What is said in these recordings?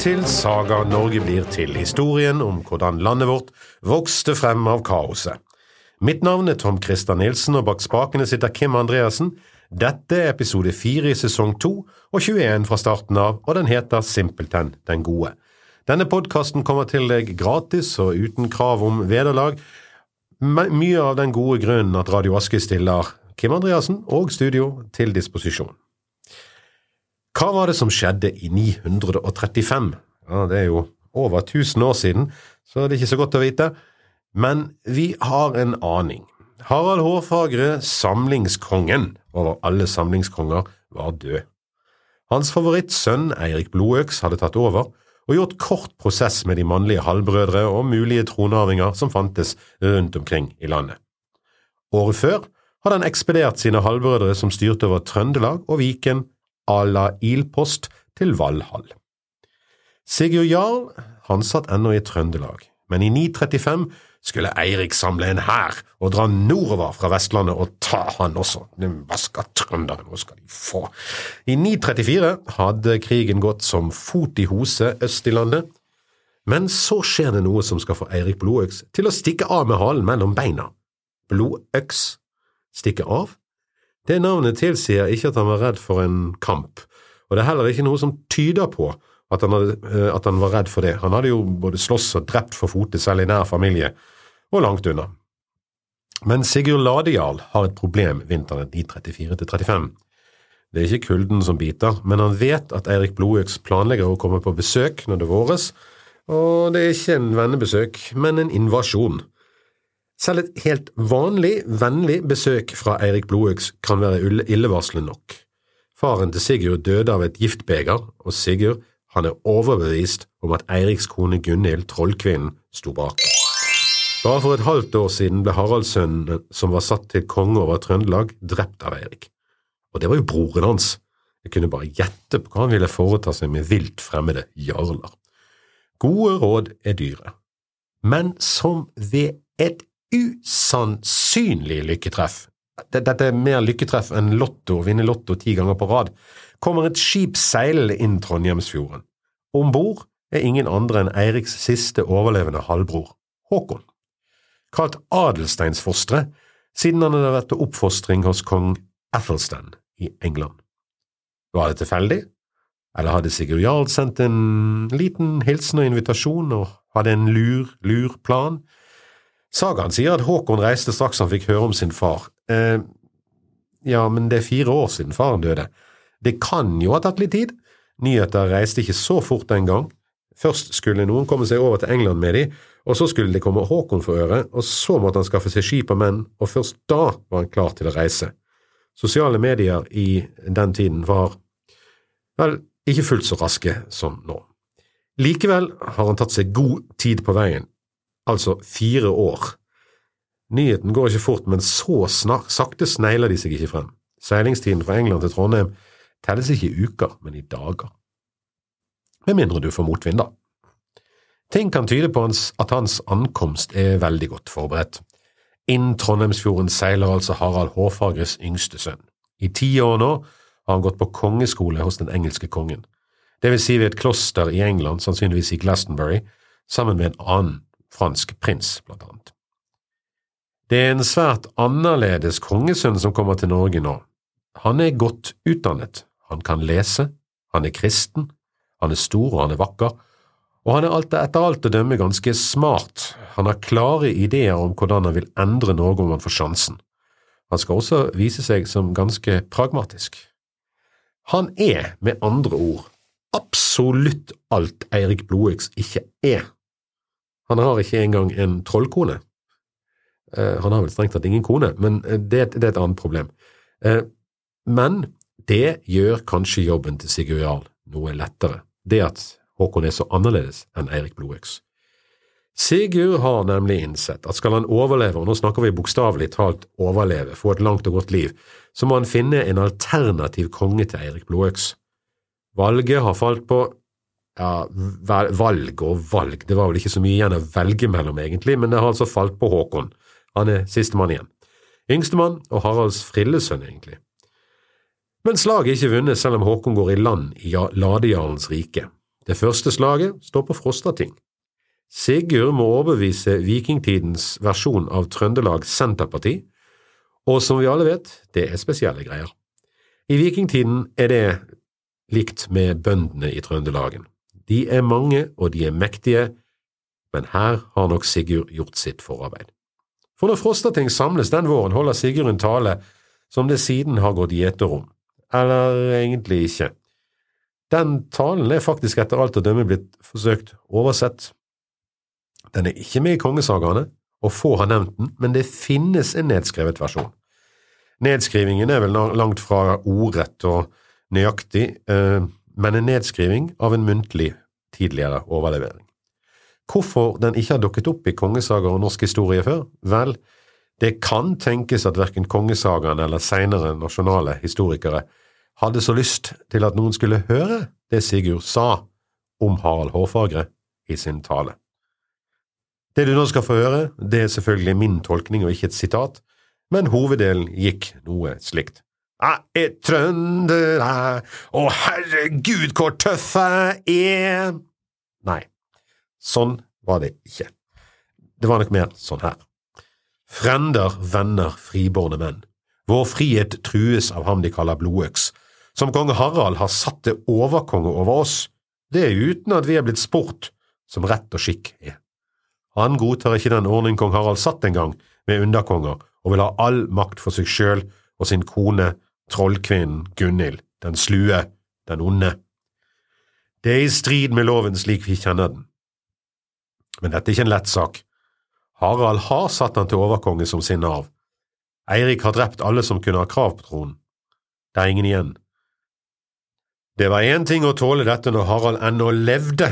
til Saga Norge blir til, historien om hvordan landet vårt vokste frem av kaoset. Mitt navn er Tom Christer Nilsen, og bak spakene sitter Kim Andreassen. Dette er episode fire i sesong to og 21 fra starten av, og den heter Simpelthen den gode. Denne podkasten kommer til deg gratis og uten krav om vederlag. Mye av den gode grunnen at Radio Aske stiller Kim Andreassen og studio til disposisjon. Hva var det som skjedde i 935? Ja, det er jo over 1000 år siden, så det er ikke så godt å vite. Men vi har en aning. Harald Hårfagre, samlingskongen over alle samlingskonger, var død. Hans favorittsønn Eirik Blodøks hadde tatt over og gjort kort prosess med de mannlige halvbrødre og mulige tronarvinger som fantes rundt omkring i landet. Året før hadde han ekspedert sine halvbrødre som styrte over Trøndelag og Viken à la ilpost til Valhall. Sigurd Jarl han satt ennå i Trøndelag, men i 935 skulle Eirik samle en hær og dra nordover fra Vestlandet og ta han også. Hva skal trønderne, nå skal de få? I 934 hadde krigen gått som fot i hose øst i landet, men så skjer det noe som skal få Eirik Blodøks til å stikke av med halen mellom beina. Blodøks stikker av? Det navnet tilsier ikke at han var redd for en kamp, og det er heller ikke noe som tyder på at han, hadde, eh, at han, var redd for det. Han hadde jo både slåss og drept for fote selv i nær familie, og langt unna. Men Sigurd Ladejarl har et problem vinteren 1934–35. Det er ikke kulden som biter, men han vet at Eirik Blodøks planlegger å komme på besøk når det våres, og det er ikke en vennebesøk, men en invasjon. Selv et helt vanlig, vennlig besøk fra Eirik Blodøks kan være illevarslende nok. Faren til Sigurd døde av et giftbeger, og Sigurd han er overbevist om at Eiriks kone Gunhild, trollkvinnen, sto bak. Bare for et halvt år siden ble Haraldssønnen, som var satt til konge over Trøndelag, drept av Eirik. Og det var jo broren hans. Jeg kunne bare gjette på hva han ville foreta seg med vilt fremmede jarler. Gode råd er dyre, men som ved et usannsynlig lykketreff dette er mer lykketreff enn Lotto å vinne Lotto ti ganger på rad, kommer et skip seilende inn Trondheimsfjorden. Om bord er ingen andre enn Eiriks siste overlevende halvbror, Håkon. Kalt Adelsteinsfostre, siden han hadde vært til oppfostring hos kong Athelstan i England. Var det tilfeldig, eller hadde Sigurd Jarl sendt en liten hilsen og invitasjon og hadde en lur, lur plan? Sagaen sier at Håkon reiste straks han fikk høre om sin far. Eh, ja, men det er fire år siden faren døde. Det kan jo ha tatt litt tid. Nyheter reiste ikke så fort den gang. Først skulle noen komme seg over til England med de, og så skulle det komme Håkon for øre, og så måtte han skaffe seg skip og menn, og først da var han klar til å reise. Sosiale medier i den tiden var vel ikke fullt så raske som nå. Likevel har han tatt seg god tid på veien, altså fire år. Nyheten går ikke fort, men så snart, sakte snegler de seg ikke frem. Seilingstiden fra England til Trondheim telles ikke i uker, men i dager. Med mindre du får motvind, da. Ting kan tyde på at hans ankomst er veldig godt forberedt. Inn Trondheimsfjorden seiler altså Harald Hårfagres yngste sønn. I ti år nå har han gått på kongeskole hos den engelske kongen, det vil si ved et kloster i England, sannsynligvis i Glastonbury, sammen med en annen fransk prins, blant annet. Det er en svært annerledes kongesønn som kommer til Norge nå. Han er godt utdannet, han kan lese, han er kristen, han er stor og han er vakker, og han er alt, etter alt å dømme ganske smart, han har klare ideer om hvordan han vil endre Norge om han får sjansen. Han skal også vise seg som ganske pragmatisk. Han er, med andre ord, absolutt alt Eirik Blodøks ikke er. Han har ikke engang en trollkone. Uh, han har vel strengt tatt ingen kone, men det, det, er et annet problem. Uh, men det gjør kanskje jobben til Sigurd Jarl noe lettere, det at Håkon er så annerledes enn Eirik Blodøks. Sigurd har nemlig innsett at skal han overleve, og nå snakker vi bokstavelig talt overleve, få et langt og godt liv, så må han finne en alternativ konge til Eirik Blodøks. Valget har falt på ja, valg og valg, det var vel ikke så mye igjen å velge mellom, egentlig, men det har altså falt på Håkon. Han er sistemann igjen. Yngstemann og Haralds frillesønn, egentlig. Men slaget er ikke vunnet selv om Håkon går i land i Ladejarlens rike. Det første slaget står på Frostating. Sigurd må overbevise vikingtidens versjon av Trøndelag Senterparti, og som vi alle vet, det er spesielle greier. I vikingtiden er det likt med bøndene i Trøndelagen. De er mange og de er mektige, men her har nok Sigurd gjort sitt forarbeid. For når Frostating samles den våren, holder Sigurd en tale som det siden har gått gjeter om. Eller egentlig ikke. Den talen er faktisk etter alt å dømme blitt forsøkt oversett den er ikke med i kongesagaene, og få har nevnt den, men det finnes en nedskrevet versjon. Nedskrivingen er vel langt fra ordrett og nøyaktig, eh, men en nedskriving av en muntlig tidligere overlevering. Hvorfor den ikke har dukket opp i kongesagaer og norsk historie før? Vel, det kan tenkes at verken kongesagaene eller senere nasjonale historikere hadde så lyst til at noen skulle høre det Sigurd sa om Harald Hårfagre i sin tale. Det du nå skal få høre, det er selvfølgelig min tolkning og ikke et sitat, men hoveddelen gikk noe slikt. Jeg er trønder, jeg, og herregud hvor tøff jeg er… Nei, sånn var det ikke. Det var nok mer sånn her. Frender, venner, friborne menn. Vår frihet trues av ham de kaller blodøks. Som kong Harald har satt til overkonge over oss, det er uten at vi er blitt spurt, som rett og skikk er. Han godtar ikke den ordning kong Harald satt en gang, med underkonger, og vil ha all makt for seg sjøl og sin kone, trollkvinnen Gunhild, den slue, den onde. Det er i strid med loven slik vi kjenner den. Men dette er ikke en lett sak. Harald har satt han til overkonge som sin arv. Eirik har drept alle som kunne ha krav på tronen. Det er ingen igjen. Det var én ting å tåle dette når Harald ennå levde,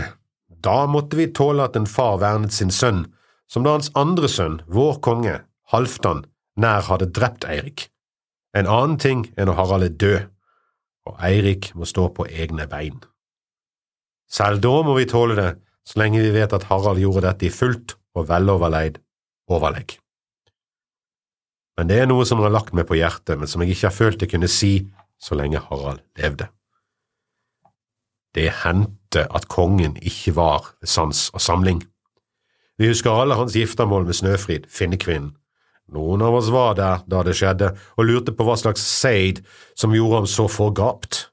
da måtte vi tåle at en far vernet sin sønn, som da hans andre sønn, vår konge, Halvdan, nær hadde drept Eirik. En annen ting er når Harald er død, og Eirik må stå på egne bein. Selv da må vi tåle det, så lenge vi vet at Harald gjorde dette i fullt og veloverleid overlegg. Men det er noe som har lagt meg på hjertet, men som jeg ikke har følt jeg kunne si så lenge Harald levde. Det hendte at kongen ikke var ved sans og samling. Vi husker alle hans giftermål med Snøfrid, finnekvinnen. Noen av oss var der da det skjedde, og lurte på hva slags seid som gjorde ham så forgapt.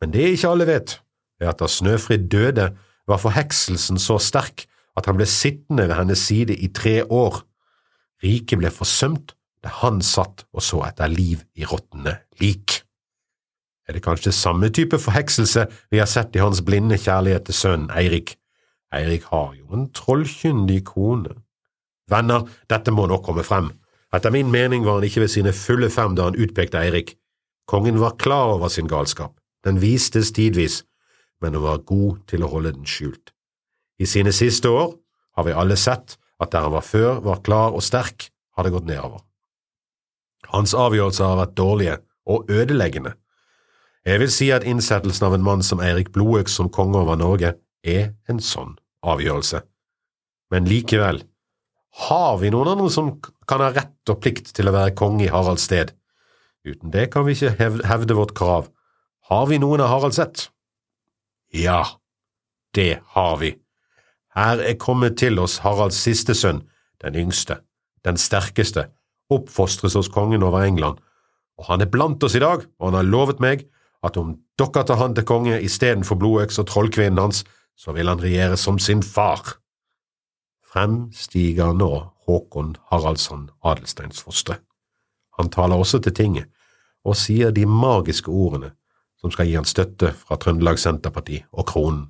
Men det ikke alle vet, er at da Snøfrid døde, var forhekselsen så sterk at han ble sittende ved hennes side i tre år. Riket ble forsømt da han satt og så etter liv i råtne lik. Er det kanskje samme type forhekselse vi har sett i hans blinde kjærlighet til sønnen Eirik? Eirik har jo en trollkyndig kone. Venner, dette må nå komme frem. Etter min mening var han ikke ved sine fulle fem da han utpekte Eirik. Kongen var klar over sin galskap, den vistes tidvis, men han var god til å holde den skjult. I sine siste år har vi alle sett at der han var før var klar og sterk, har det gått nedover. Hans avgjørelser har vært dårlige og ødeleggende. Jeg vil si at innsettelsen av en mann som Eirik Blodøks som konge over Norge er en sånn avgjørelse. Men likevel, har vi noen andre som kan ha rett og plikt til å være konge i Haralds sted? Uten det kan vi ikke hevde vårt krav. Har vi noen av Haralds sett? Ja, det har vi. Her er kommet til oss Haralds siste sønn, den yngste, den sterkeste, oppfostres hos kongen over England, og han er blant oss i dag, og han har lovet meg at om dere tar han til konge istedenfor blodøks og trollkvinnen hans, så vil han regjere som sin far. Frem stiger nå Håkon Haraldsson Adelsteinsfostre. Han taler også til tinget, og sier de magiske ordene som skal gi han støtte fra Trøndelag Senterparti og kronen.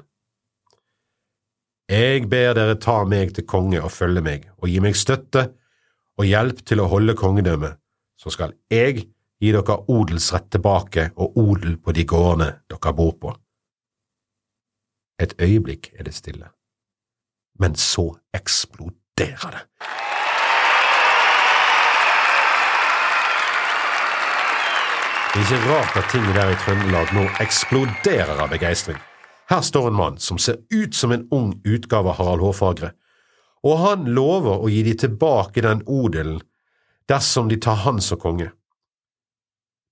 Jeg ber dere ta meg til konge og følge meg, og gi meg støtte og hjelp til å holde kongedømmet, så skal jeg gi dere odelsrett tilbake og odel på de gårdene dere bor på. Et øyeblikk er det stille, men så eksploderer det. Det er ikke rart at ting der i Trøndelag nå eksploderer av begeistring. Her står en mann som ser ut som en ung utgave av Harald Hårfagre, og han lover å gi de tilbake den odelen dersom de tar han som konge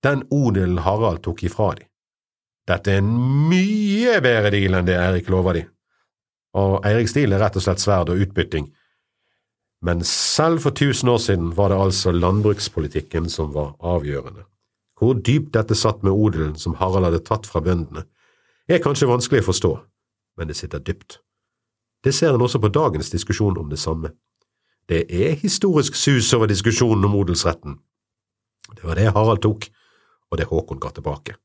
den odelen Harald tok ifra dem. Dette er en mye bedre deal enn det Erik lover de. Og Eiriks deal er rett og slett sverd og utbytting. Men selv for tusen år siden var det altså landbrukspolitikken som var avgjørende. Hvor dypt dette satt med odelen som Harald hadde tatt fra bøndene, er kanskje vanskelig å forstå, men det sitter dypt. Det ser en også på dagens diskusjon om det samme. Det er historisk sus over diskusjonen om odelsretten. Det var det Harald tok, og det Håkon ga tilbake.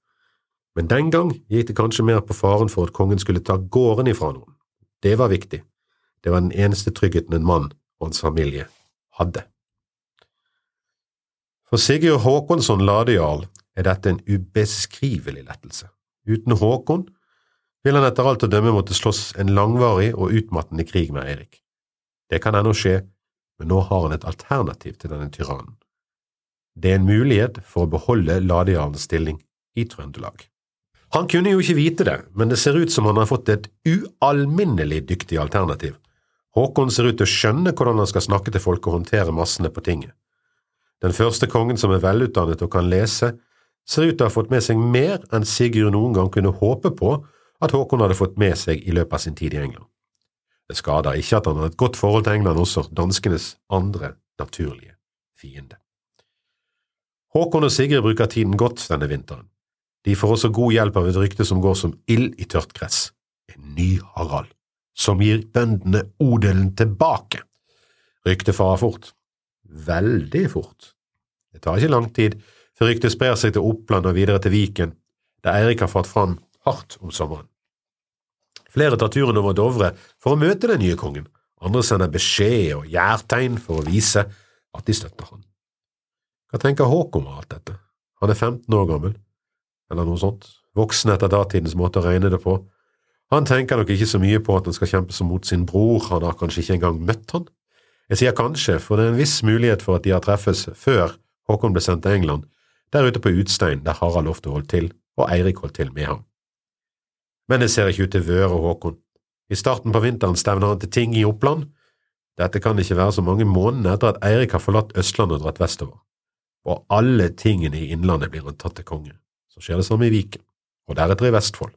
Men den gang gikk det kanskje mer på faren for at kongen skulle ta gården ifra noen. Det var viktig. Det var den eneste tryggheten en mann og hans familie hadde. For Sigurd Håkonsson ladejarl er dette en ubeskrivelig lettelse. Uten Håkon vil han etter alt å dømme måtte slåss en langvarig og utmattende krig med Eirik. Det kan ennå skje, men nå har han et alternativ til denne tyrannen. Det er en mulighet for å beholde ladejarlens stilling i Trøndelag. Han kunne jo ikke vite det, men det ser ut som han har fått et ualminnelig dyktig alternativ. Håkon ser ut til å skjønne hvordan han skal snakke til folk og håndtere massene på tinget. Den første kongen som er velutdannet og kan lese, ser ut til å ha fått med seg mer enn Sigurd noen gang kunne håpe på at Håkon hadde fått med seg i løpet av sin tid i England. Det skader ikke at han har et godt forhold til England også, danskenes andre naturlige fiende. Håkon og Sigurd bruker tiden godt denne vinteren. De får også god hjelp av et rykte som går som ild i tørt gress, en ny Harald, som gir bøndene odelen tilbake. Ryktet farer fort, veldig fort. Det tar ikke lang tid før ryktet sprer seg til Oppland og videre til Viken, der Eirik har fått fram hardt om sommeren. Flere tar turen over Dovre for å møte den nye kongen, andre sender beskjed og gjærtegn for å vise at de støtter han. Hva tenker Håkon om alt dette? Han er 15 år gammel eller noe sånt, voksen etter datidens måte å regne det på. Han tenker nok ikke så mye på at han skal kjempe seg mot sin bror, han har kanskje ikke engang møtt han. Jeg sier kanskje, for det er en viss mulighet for at de har treffes før Håkon ble sendt til England, der ute på Utstein, der Harald ofte holdt til, og Eirik holdt til med ham. Men det ser ikke ut til Vøre Håkon. I starten på vinteren stevner han til ting i Oppland. Dette kan ikke være så mange måneder etter at Eirik har forlatt Østlandet og dratt vestover. Og alle tingene i Innlandet blir han tatt til konge. Så skjer det samme i Viken, og deretter i Vestfold.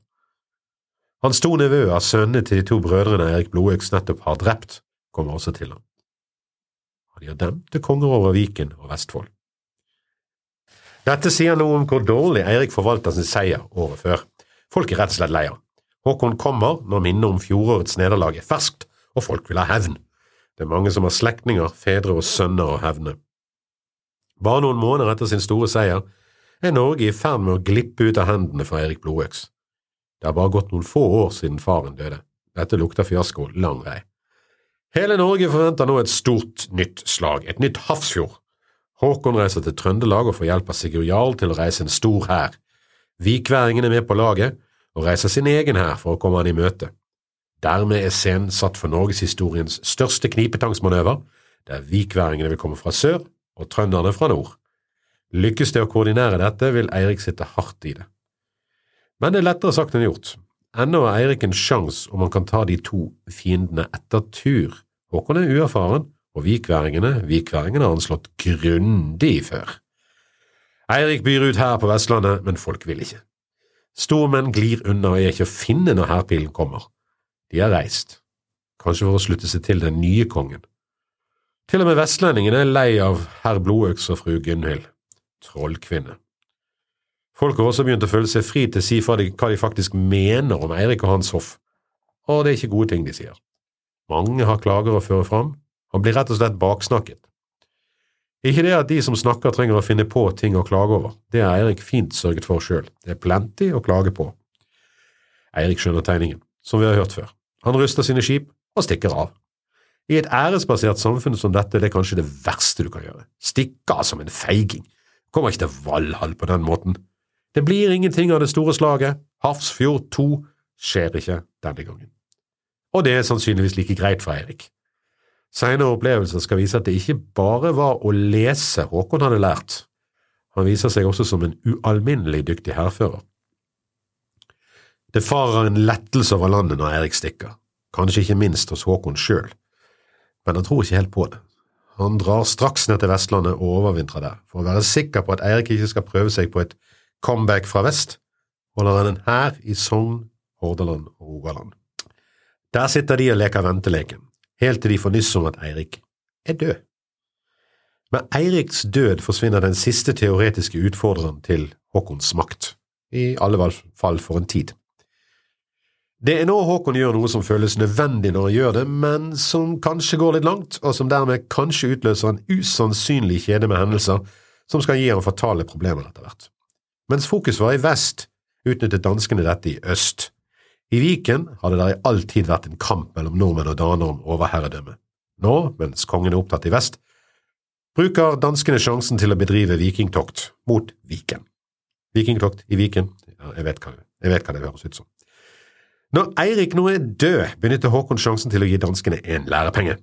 Hans to nevøer, sønnene til de to brødrene Erik Blodøks nettopp har drept, kommer også til ham. Han gjør dem til konger over Viken og Vestfold. Dette sier noe om hvor dårlig Eirik forvalter sin seier året før. Folk er rett og slett lei av. Håkon kommer når minnet om fjorårets nederlag er ferskt, og folk vil ha hevn. Det er mange som har slektninger, fedre og sønner å hevne. Bare noen måneder etter sin store seier er Norge i ferd med å glippe ut av hendene for Erik Blodøks. Det har bare gått noen få år siden faren døde. Dette lukter fiasko lang vei. Hele Norge forventer nå et stort nytt slag, et nytt Hafrsfjord. Håkon reiser til Trøndelag og får hjelp av Sigurd Jarl til å reise en stor hær. Vikværingen er med på laget og reiser sin egen hær for å komme han i møte. Dermed er scenen satt for norgeshistoriens største knipetangsmanøver, der vikværingene vil komme fra sør og trønderne fra nord. Lykkes det å koordinere dette, vil Eirik sitte hardt i det. Men det er lettere sagt enn gjort. Ennå har Eirik en sjanse om han kan ta de to fiendene etter tur. Håkon er uerfaren, og vikværingene, vikværingene har han slått grundig før. Eirik byr ut her på Vestlandet, men folk vil ikke. Stormenn glir unna og er ikke å finne når hærpilen kommer. De har reist, kanskje for å slutte seg til den nye kongen. Til og med vestlendingene er lei av herr Blodøks og fru Gunhild trollkvinne. Folk har også begynt å føle seg fri til å si hva de faktisk mener om Eirik og hans hoff, og det er ikke gode ting de sier. Mange har klager å føre fram, han blir rett og slett baksnakket. Ikke det at de som snakker trenger å finne på ting å klage over, det har Eirik fint sørget for sjøl, det er plenty å klage på. Eirik skjønner tegningen, som vi har hørt før. Han ruster sine skip og stikker av. I et æresbasert samfunn som dette det er kanskje det verste du kan gjøre, stikke av som en feiging. Kommer ikke til Valhall på den måten. Det blir ingenting av det store slaget. Hafrsfjord 2 skjer ikke denne gangen. Og det er sannsynligvis like greit for Eirik. Senere opplevelser skal vise at det ikke bare var å lese Håkon hadde lært, han viser seg også som en ualminnelig dyktig hærfører. Det farer en lettelse over landet når Eirik stikker, kanskje ikke minst hos Håkon sjøl, men han tror ikke helt på det. Han drar straks ned til Vestlandet og overvintrer der, for å være sikker på at Eirik ikke skal prøve seg på et comeback fra vest, holder han en hær i Sogn, Hordaland og Rogaland. Der sitter de og leker venteleken, helt til de får nyss om at Eirik er død. Med Eiriks død forsvinner den siste teoretiske utfordreren til Håkons makt, i alle fall for en tid. Det er nå Håkon gjør noe som føles nødvendig når han gjør det, men som kanskje går litt langt, og som dermed kanskje utløser en usannsynlig kjede med hendelser som skal gi ham fatale problemer etter hvert. Mens fokus var i vest, utnyttet danskene dette i øst. I Viken hadde det i all tid vært en kamp mellom nordmenn og daner om overherredømme. Nå, mens kongen er opptatt i vest, bruker danskene sjansen til å bedrive vikingtokt mot Viken. Vikingtokt i Viken, ja, jeg vet hva, jeg vet hva det høres ut som. Når Eirik nå er død, benytter Håkon sjansen til å gi danskene en lærepenge.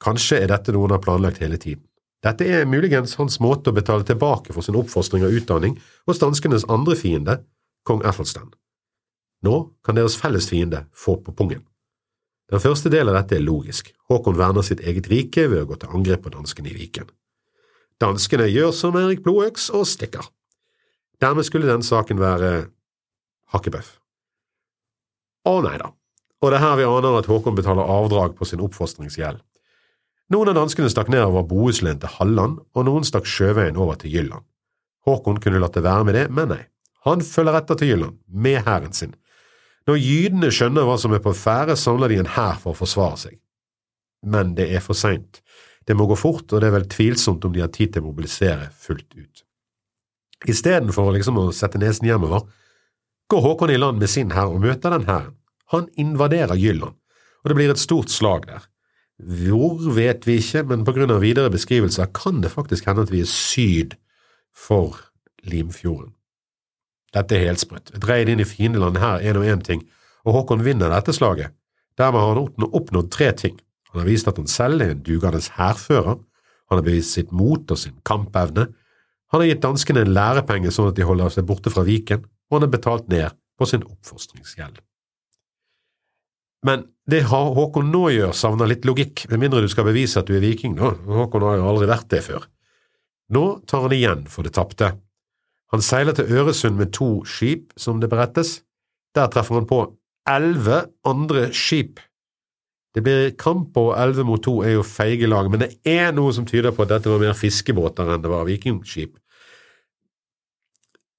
Kanskje er dette noe han har planlagt hele tiden. Dette er muligens hans måte å betale tilbake for sin oppfostring og utdanning hos danskenes andre fiende, kong Athelstan. Nå kan deres felles fiende få på pungen. Den første delen av dette er logisk. Håkon verner sitt eget rike ved å gå til angrep på danskene i Viken. Danskene gjør som Erik Blodøks og stikker. Dermed skulle den saken være hakkebøff. Å nei da, og det er her vi aner at Håkon betaler avdrag på sin oppfostringsgjeld. Noen av danskene stakk nedover Bohuslän til Halland, og noen stakk sjøveien over til Jylland. Håkon kunne latt det være med det, men nei, han følger etter til Jylland, med hæren sin, når jydene skjønner hva som er på ferde, samler de en hær for å forsvare seg. Men det er for seint. Det må gå fort, og det er vel tvilsomt om de har tid til å mobilisere fullt ut. Istedenfor liksom å sette nesen hjemover, går Håkon i land med sin hær og møter den hæren. Han invaderer Jylland, og det blir et stort slag der. Hvor vet vi ikke, men på grunn av videre beskrivelser kan det faktisk hende at vi er syd for Limfjorden. Dette er helt sprøtt. Et raid inn i fiendelandet her er nå én ting, og Håkon vinner dette slaget. Dermed har han oppnådd tre ting. Han har vist at han selv er en dugende hærfører, han har bevist sitt mot og sin kampevne, han har gitt danskene en lærepenge sånn at de holder seg borte fra Viken, og han har betalt ned på sin oppfostringsgjeld. Men det Håkon nå gjør, savner litt logikk, med mindre du skal bevise at du er viking, da. Håkon har jo aldri vært det før. Nå tar han igjen for det tapte. Han seiler til Øresund med to skip, som det berettes. Der treffer han på elleve andre skip. Det blir kamp på elleve mot to er jo feige lag, men det er noe som tyder på at dette var mer fiskebåter enn det var vikingskip.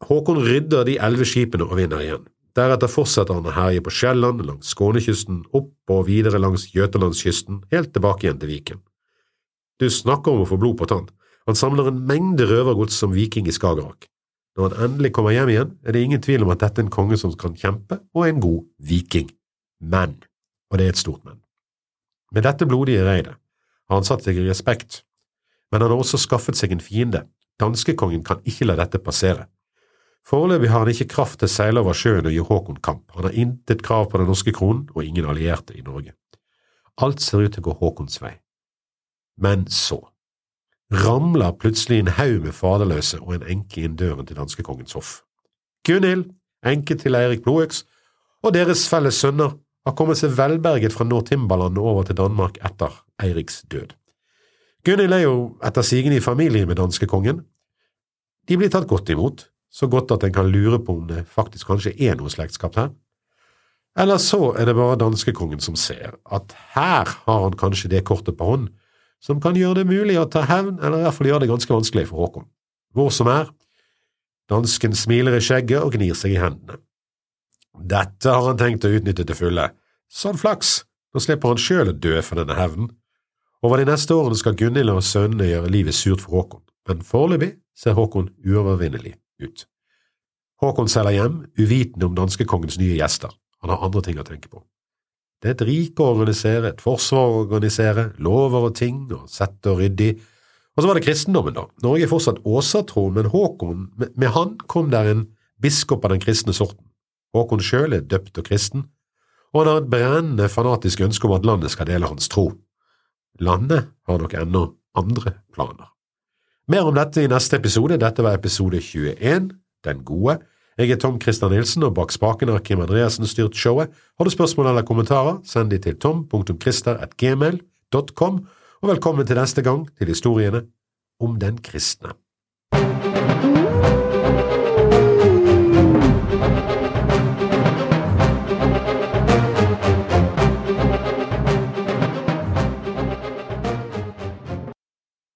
Håkon rydder de elleve skipene og vinner igjen. Deretter fortsetter han å herje på Sjælland, langs Skånekysten, opp og videre langs Jøtalandskysten, helt tilbake igjen til Viken. Du snakker om å få blod på tann. Han samler en mengde røvergods som viking i Skagerrak. Når han endelig kommer hjem igjen, er det ingen tvil om at dette er en konge som kan kjempe, og en god viking. Men, og det er et stort men, med dette blodige reidet har han satt seg i respekt, men han har også skaffet seg en fiende. Danskekongen kan ikke la dette passere. Foreløpig har han ikke kraft til å seile over sjøen og gi Håkon kamp, han har intet krav på den norske kronen og ingen allierte i Norge. Alt ser ut til å gå Håkons vei. Men så ramler plutselig en haug med faderløse og en enke inn døren til danskekongens hoff. Gunhild, enke til Eirik Blodøks, og deres felles sønner har kommet seg velberget fra Nord-Timbaland over til Danmark etter Eiriks død. Gunhild er jo etter sigende i familie med danskekongen. De blir tatt godt imot, så godt at en kan lure på om det faktisk kanskje er noe slektskap her. Eller så er det bare danskekongen som ser at her har han kanskje det kortet på hånd som kan gjøre det mulig å ta hevn, eller i hvert fall gjøre det ganske vanskelig for Håkon. Hvor som er, dansken smiler i skjegget og gnir seg i hendene. Dette har han tenkt å utnytte til fulle. Sånn flaks, nå slipper han sjøl å dø for denne hevnen. Over de neste årene skal Gunhild og sønnene gjøre livet surt for Håkon, men foreløpig ser Håkon uovervinnelig ut. Håkon seiler hjem, uvitende om danskekongens nye gjester. Han har andre ting å tenke på. Det er et rike å organisere, et forsvar å organisere, lover og ting og sette og ryddig. Og så var det kristendommen, da. Norge er fortsatt åsatro, men Håkon, med han kom der en biskop av den kristne sorten. Håkon sjøl er døpt og kristen, og han har et brennende fanatisk ønske om at landet skal dele hans tro. Landet har nok ennå andre planer. Mer om dette i neste episode. Dette var episode 21, Den gode. Jeg er Tom Christer Nilsen, og bak spakene har Kim Andreassen styrt showet. Har du spørsmål eller kommentarer, send de til tom.christer.gmail.com, og velkommen til neste gang til historiene om den kristne.